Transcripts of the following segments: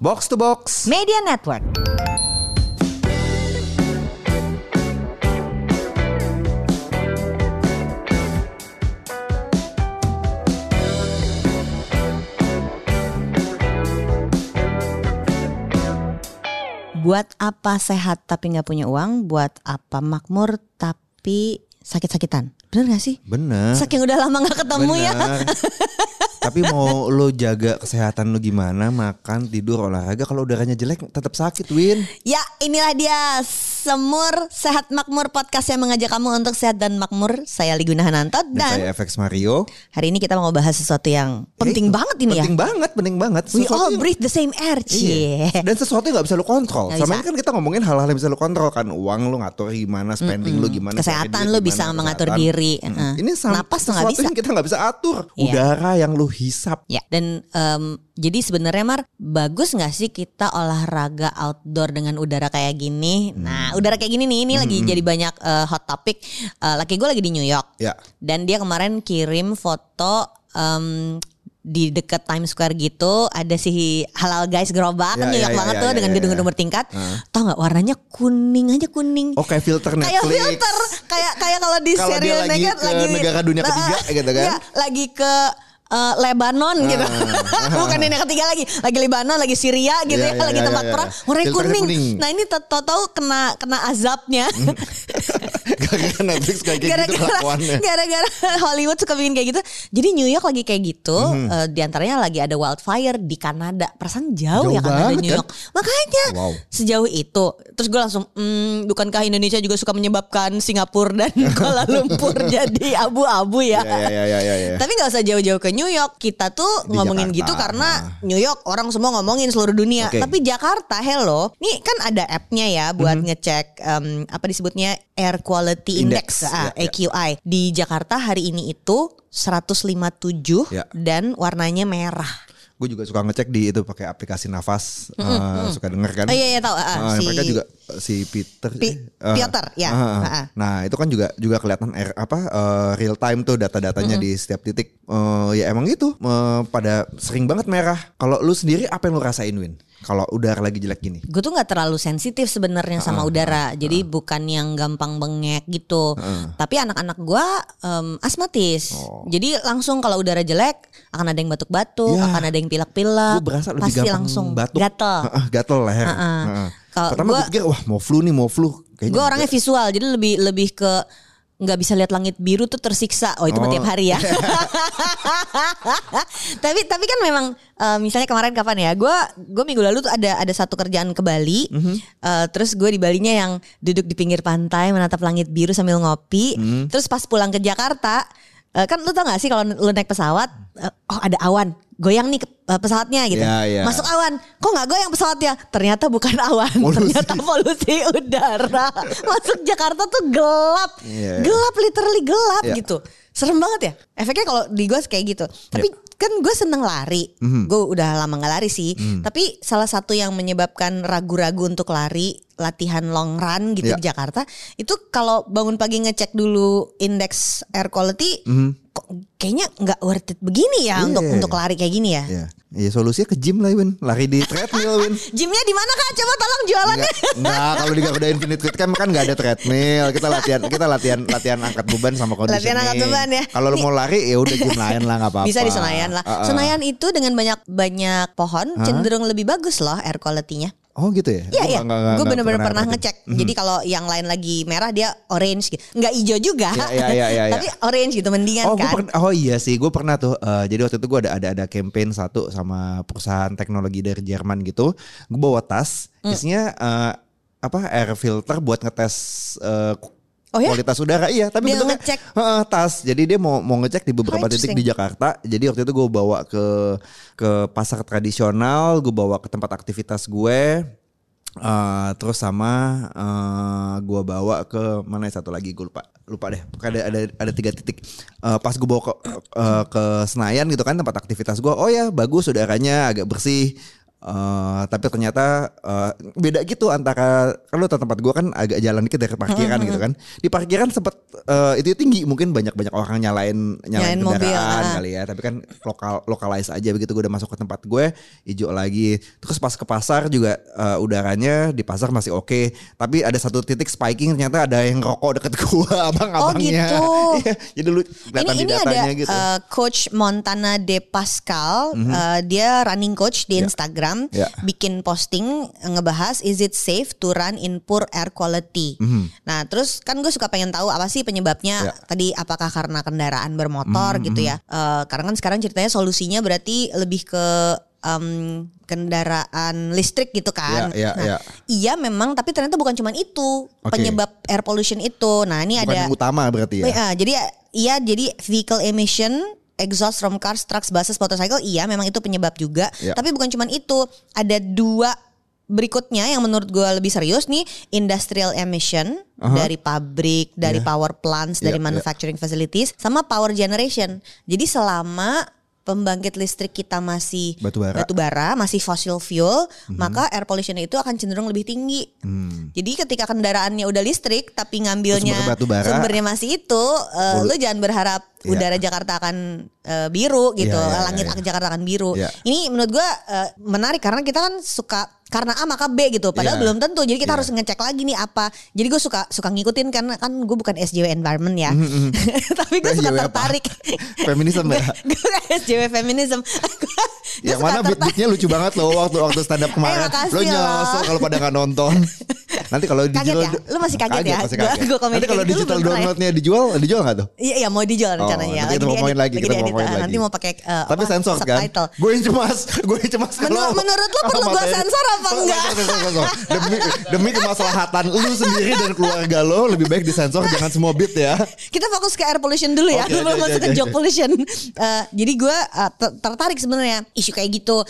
Box to Box. Media Network. Buat apa sehat tapi nggak punya uang? Buat apa makmur tapi sakit-sakitan? Bener gak sih? Bener. Saking udah lama nggak ketemu ya. Tapi mau lo jaga kesehatan lo gimana, makan, tidur, olahraga. Kalau udaranya jelek tetap sakit, Win. Ya inilah dia Semur Sehat Makmur podcast yang mengajak kamu untuk sehat dan makmur. Saya Liguna Hananto Dan dan saya FX Mario. hari ini kita mau bahas sesuatu yang penting Eh, banget ini ya. Penting banget, penting banget. We Sesuatu all yang- breathe the same air, cie. Iya. Dan sesuatu yang gak bisa lo kontrol. Sama bisa. ini kan kita ngomongin hal-hal yang bisa lo kontrol kan. Uang lo ngatur gimana, spending lo gimana. Kesehatan lo bisa mengatur kesehatan. diri. Mm. Heeh. Ini sama Napas sesuatu bisa. yang kita nggak bisa atur. Iya. Udara yang lo hisap. Ya, dan em, jadi sebenarnya Mar bagus nggak sih kita olahraga outdoor dengan udara kayak gini? Hmm. Nah, udara kayak gini nih ini lagi jadi banyak eh, hot topic. Eh, laki gue lagi di New York. Ya. Dan dia kemarin kirim foto em, di dekat Times Square gitu ada si halal guys gerobak kan Ya, New ya, York ya, banget ya, tuh ya, dengan ya, gedung-gedung ya. bertingkat. Tau nggak warnanya kuning aja kuning. Oh kayak filter kayak Netflix. filter kayak kayak kalau di serial lagi ke negara dunia ketiga, gitu kan? Iya, lagi ke eh, Lebanon gitu. Bukan ini yang ketiga lagi. Lagi Lebanon, lagi Syria gitu Iya, ya, iya, lagi iya, tempat iya, perang. iya. Filternya kuning. kuning. Nah, ini tahu-tahu kena kena azabnya. Gara-gara Netflix kayak gitu Gara-gara kelakuannya. gara-gara Hollywood suka bikin kayak gitu. Jadi New York lagi kayak gitu. Mhm. eh, di antaranya lagi ada wildfire di Kanada. Perasaan jauh, Jauh ya Kanada banget, New kan? York. Makanya Wow. sejauh itu. Terus gue langsung, hmm, bukankah Indonesia juga suka menyebabkan Singapura dan Kuala Lumpur jadi abu-abu ya? Ya, ya, ya, ya, ya. Tapi nggak usah jauh-jauh ke New York. Kita tuh Di ngomongin Jakarta. gitu karena New York orang semua ngomongin seluruh dunia. Oke. Tapi Jakarta, hello, nih kan ada app-nya ya buat Mhm. ngecek em, apa disebutnya Air Quality Index, Index, ah, ya, ya. AQI. Di Jakarta hari ini itu 157 Ya. dan warnanya merah. Gue juga suka ngecek di itu pakai aplikasi Nafas. eh, suka denger kan. Oh iya iya tahu. ah, Ah, si mereka juga si Peter Pi- eh, Piotr, ya. ah, ah. Ah, ah. Nah, itu kan juga juga kelihatan air apa eh, real time tuh data-datanya di setiap titik. Eh, ya emang gitu eh, pada sering banget merah. Kalau lu sendiri apa yang lu rasain Win? Kalau udara lagi jelek gini. gue tuh nggak terlalu sensitif sebenarnya sama udara jadi bukan yang gampang bengek gitu tapi anak-anak gue em, asmatis Oh. jadi langsung kalau udara jelek akan ada yang batuk-batuk Ya. akan ada yang pilek-pilek Gue berasa lebih pasti langsung batuk. gatel Ah, ah, gatel leher. Ah, ah. Ah, ah. Kalau Pertama gue pikir wah mau flu nih mau flu. Kayaknya gue orangnya visual jadi lebih lebih ke nggak bisa lihat langit biru tuh tersiksa oh itu Oh. tiap hari ya tapi tapi kan memang eh, misalnya kemarin kapan ya gue gue minggu lalu tuh ada ada satu kerjaan ke Bali Mhm. Eh, terus gue di Balinya yang duduk di pinggir pantai menatap langit biru sambil ngopi Mhm. terus pas pulang ke Jakarta eh, kan lu tau gak sih kalau lu naik pesawat eh, oh ada awan goyang nih eh, pesawatnya gitu Ya, ya. masuk awan kok nggak goyang pesawatnya ternyata bukan awan Polusi. ternyata polusi udara masuk Jakarta tuh gelap Iya, iya. gelap literally gelap Iya. gitu serem banget ya efeknya kalau di gue kayak gitu tapi kan gue seneng lari Mhm. gue udah lama nggak lari sih Hmm. tapi salah satu yang menyebabkan ragu-ragu untuk lari latihan long run gitu Iya. di Jakarta itu kalau bangun pagi ngecek dulu indeks air quality Mhm. kok kayaknya nggak worth it begini ya Iya. untuk untuk lari kayak gini ya Ya, ya solusinya ke gym lah Win. Lari di treadmill Win. gymnya di mana kak coba tolong jualannya Enggak, enggak kalau di Garuda Infinite Fit Camp kan enggak ada treadmill. Kita latihan kita latihan latihan angkat beban sama conditioning. Latihan angkat beban ya. Kalau lu mau lari ya udah gym lain lah enggak apa-apa. Bisa di Senayan lah. Ah, ah. Senayan itu dengan banyak banyak pohon cenderung lebih bagus loh air quality-nya. Oh gitu ya? Iya iya. Gue bener-bener pernah ngecek. Jadi kalau yang lain lagi merah dia orange gitu. Nggak hijau juga. Iya, iya, iya, iya, iya. Tapi orange gitu mendingan Oh, kan. pernah, oh iya sih, gue pernah tuh. eh, jadi waktu itu gue ada ada ada campaign satu sama perusahaan teknologi dari Jerman gitu. Gue bawa tas, Hmm. isinya eh, apa air filter buat ngetes eh, Oh ya? kualitas udara. Iya, tapi Dia bentuknya ngecek. Heeh, tas. Jadi dia mau mau ngecek di beberapa Oh, titik di Jakarta. Jadi waktu itu gue bawa ke ke pasar tradisional, gue bawa ke tempat aktivitas gue. Eh, terus sama eh gue bawa ke mana ya satu lagi gue lupa lupa deh ada ada ada tiga titik Eh, pas gue bawa ke eh, ke Senayan gitu kan tempat aktivitas gue oh ya bagus udaranya agak bersih Uh, tapi ternyata uh, beda gitu antara kalau tempat gue kan agak jalan dikit dari parkiran gitu kan. Di parkiran sempat uh, itu tinggi mungkin banyak banyak orang nyalain nyalain, Nyalain mobil, kendaraan ah. kali ya. Tapi kan lokal lokalize aja begitu gue udah masuk ke tempat gue hijau lagi. Terus pas ke pasar juga uh, udaranya di pasar masih oke. Tapi ada satu titik spiking ternyata ada yang rokok deket gue abang-abangnya. gitu. Iya, Jadi lu kelihatan ini di ini ada datanya gitu. uh, coach Montana De Pascal, uh, dia running coach di Instagram, Ya. bikin posting uh, ngebahas is it safe to run in poor air quality. Nah terus kan gue suka pengen tahu apa sih penyebabnya Ya. tadi apakah karena kendaraan bermotor gitu ya? Uh, karena kan sekarang ceritanya solusinya berarti lebih ke um, kendaraan listrik gitu kan. Ya, ya, nah, ya. Iya memang tapi ternyata bukan cuma itu Oke. penyebab air pollution itu. Nah ini Bukan ada yang utama berarti ya. Iya, jadi iya jadi vehicle emission exhaust from cars, trucks, buses, motorcycle iya memang itu penyebab juga. Ya. Tapi bukan cuman itu, ada dua berikutnya yang menurut gue lebih serius nih industrial emission dari pabrik, dari Ya. power plants, Ya, dari ya. manufacturing facilities sama power generation. Jadi selama pembangkit listrik kita masih Batu bara. masih fossil fuel, Mhm. maka air pollution itu akan cenderung lebih tinggi. Hmm. Jadi ketika kendaraannya udah listrik tapi ngambilnya Sumber sumbernya masih itu, eh, lu jangan berharap Iya. udara Jakarta akan eh, biru gitu, Iya, iya, langit iya. Jakarta akan biru. Iya. Ini menurut gua eh, menarik karena kita kan suka karena A maka B gitu, padahal Iya. belum tentu. Jadi kita Iya. harus ngecek lagi nih apa. Jadi gue suka suka ngikutin karena kan gue bukan SJW environment ya, tapi gue suka tertarik. Feminism ya? gue SJW feminism. Yang mana beat-beatnya lucu banget loh waktu waktu stand up kemarin. makasih lo loh. kalau pada nggak nonton. Nanti kalau Kaget digital ya? Lu masih kaget ya? masih Gua- kaget. gua komedi Nanti kalau digital ya? downloadnya dijual, dijual nggak tuh? Iya, iya mau dijual Oh, rencananya. nanti kita mau ngomongin lagi, kita mau Ah, lagi. Nanti mau pakai eh, Tapi sensor kan? Gue yang cemas, gue yang cemas menurut lu kalau perlu gua materi- sensor apa enggak? Demi demi kemaslahatan lu sendiri dan keluarga lo lebih baik disensor jangan semua beat ya. Kita fokus ke air pollution dulu ya, belum masuk ke oke. joke pollution. Eh, jadi gue eh, ter- tertarik sebenarnya isu kayak gitu.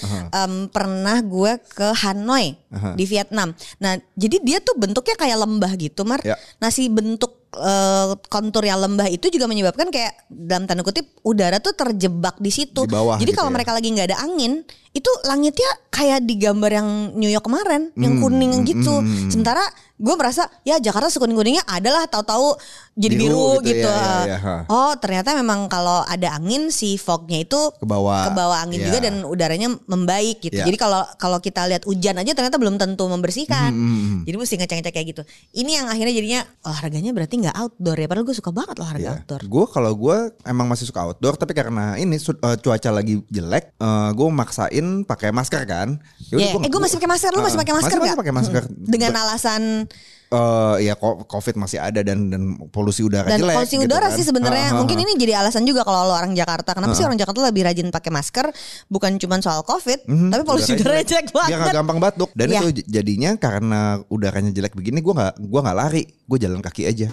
Pernah gue ke Hanoi di Vietnam. Nah, jadi dia tuh bentuknya kayak lembah gitu, Mar. Ya. Nah, si bentuk eh, kontur yang lembah itu juga menyebabkan kayak dalam tanda kutip udara tuh terjebak di situ. Di bawah jadi gitu kalau ya. mereka lagi nggak ada angin, itu langitnya kayak di gambar yang New York kemarin, yang kuning gitu. Sementara gue merasa ya Jakarta sekuning kuningnya adalah tahu-tahu jadi Biru biru, gitu gitu. ya, ya, ya. Oh ternyata memang kalau ada angin si fognya itu Ke bawah. ke bawah angin Ya. juga dan udaranya membaik gitu. Ya. Jadi kalau kalau kita lihat hujan aja ternyata belum tentu membersihkan. Hmm, Jadi mesti ngecek-ngecek kayak gitu. Ini yang akhirnya jadinya olahraganya berarti nggak outdoor ya. Padahal gue suka banget olahraga Iya. outdoor. Gue kalau gue emang masih suka outdoor tapi karena ini eh, cuaca lagi jelek, gue maksain pakai masker kan. Yaudah Yeah. Eh gue masih pakai masker, lu masih Ah, pakai masker masih, nggak? masih pakai masker. Dengan alasan Eh ya covid masih ada dan dan polusi udara dan jelek. polusi gitu udara kan. sih sebenarnya Ah, ah, mungkin ini jadi alasan juga kalau lo orang Jakarta kenapa sih orang Jakarta lebih rajin pakai masker bukan cuma soal covid Mhm, tapi polusi udaranya jelek Biar gak banget gampang batuk. Dan Iya. itu jadinya karena udaranya jelek begini gue nggak gua nggak lari, gue jalan kaki aja.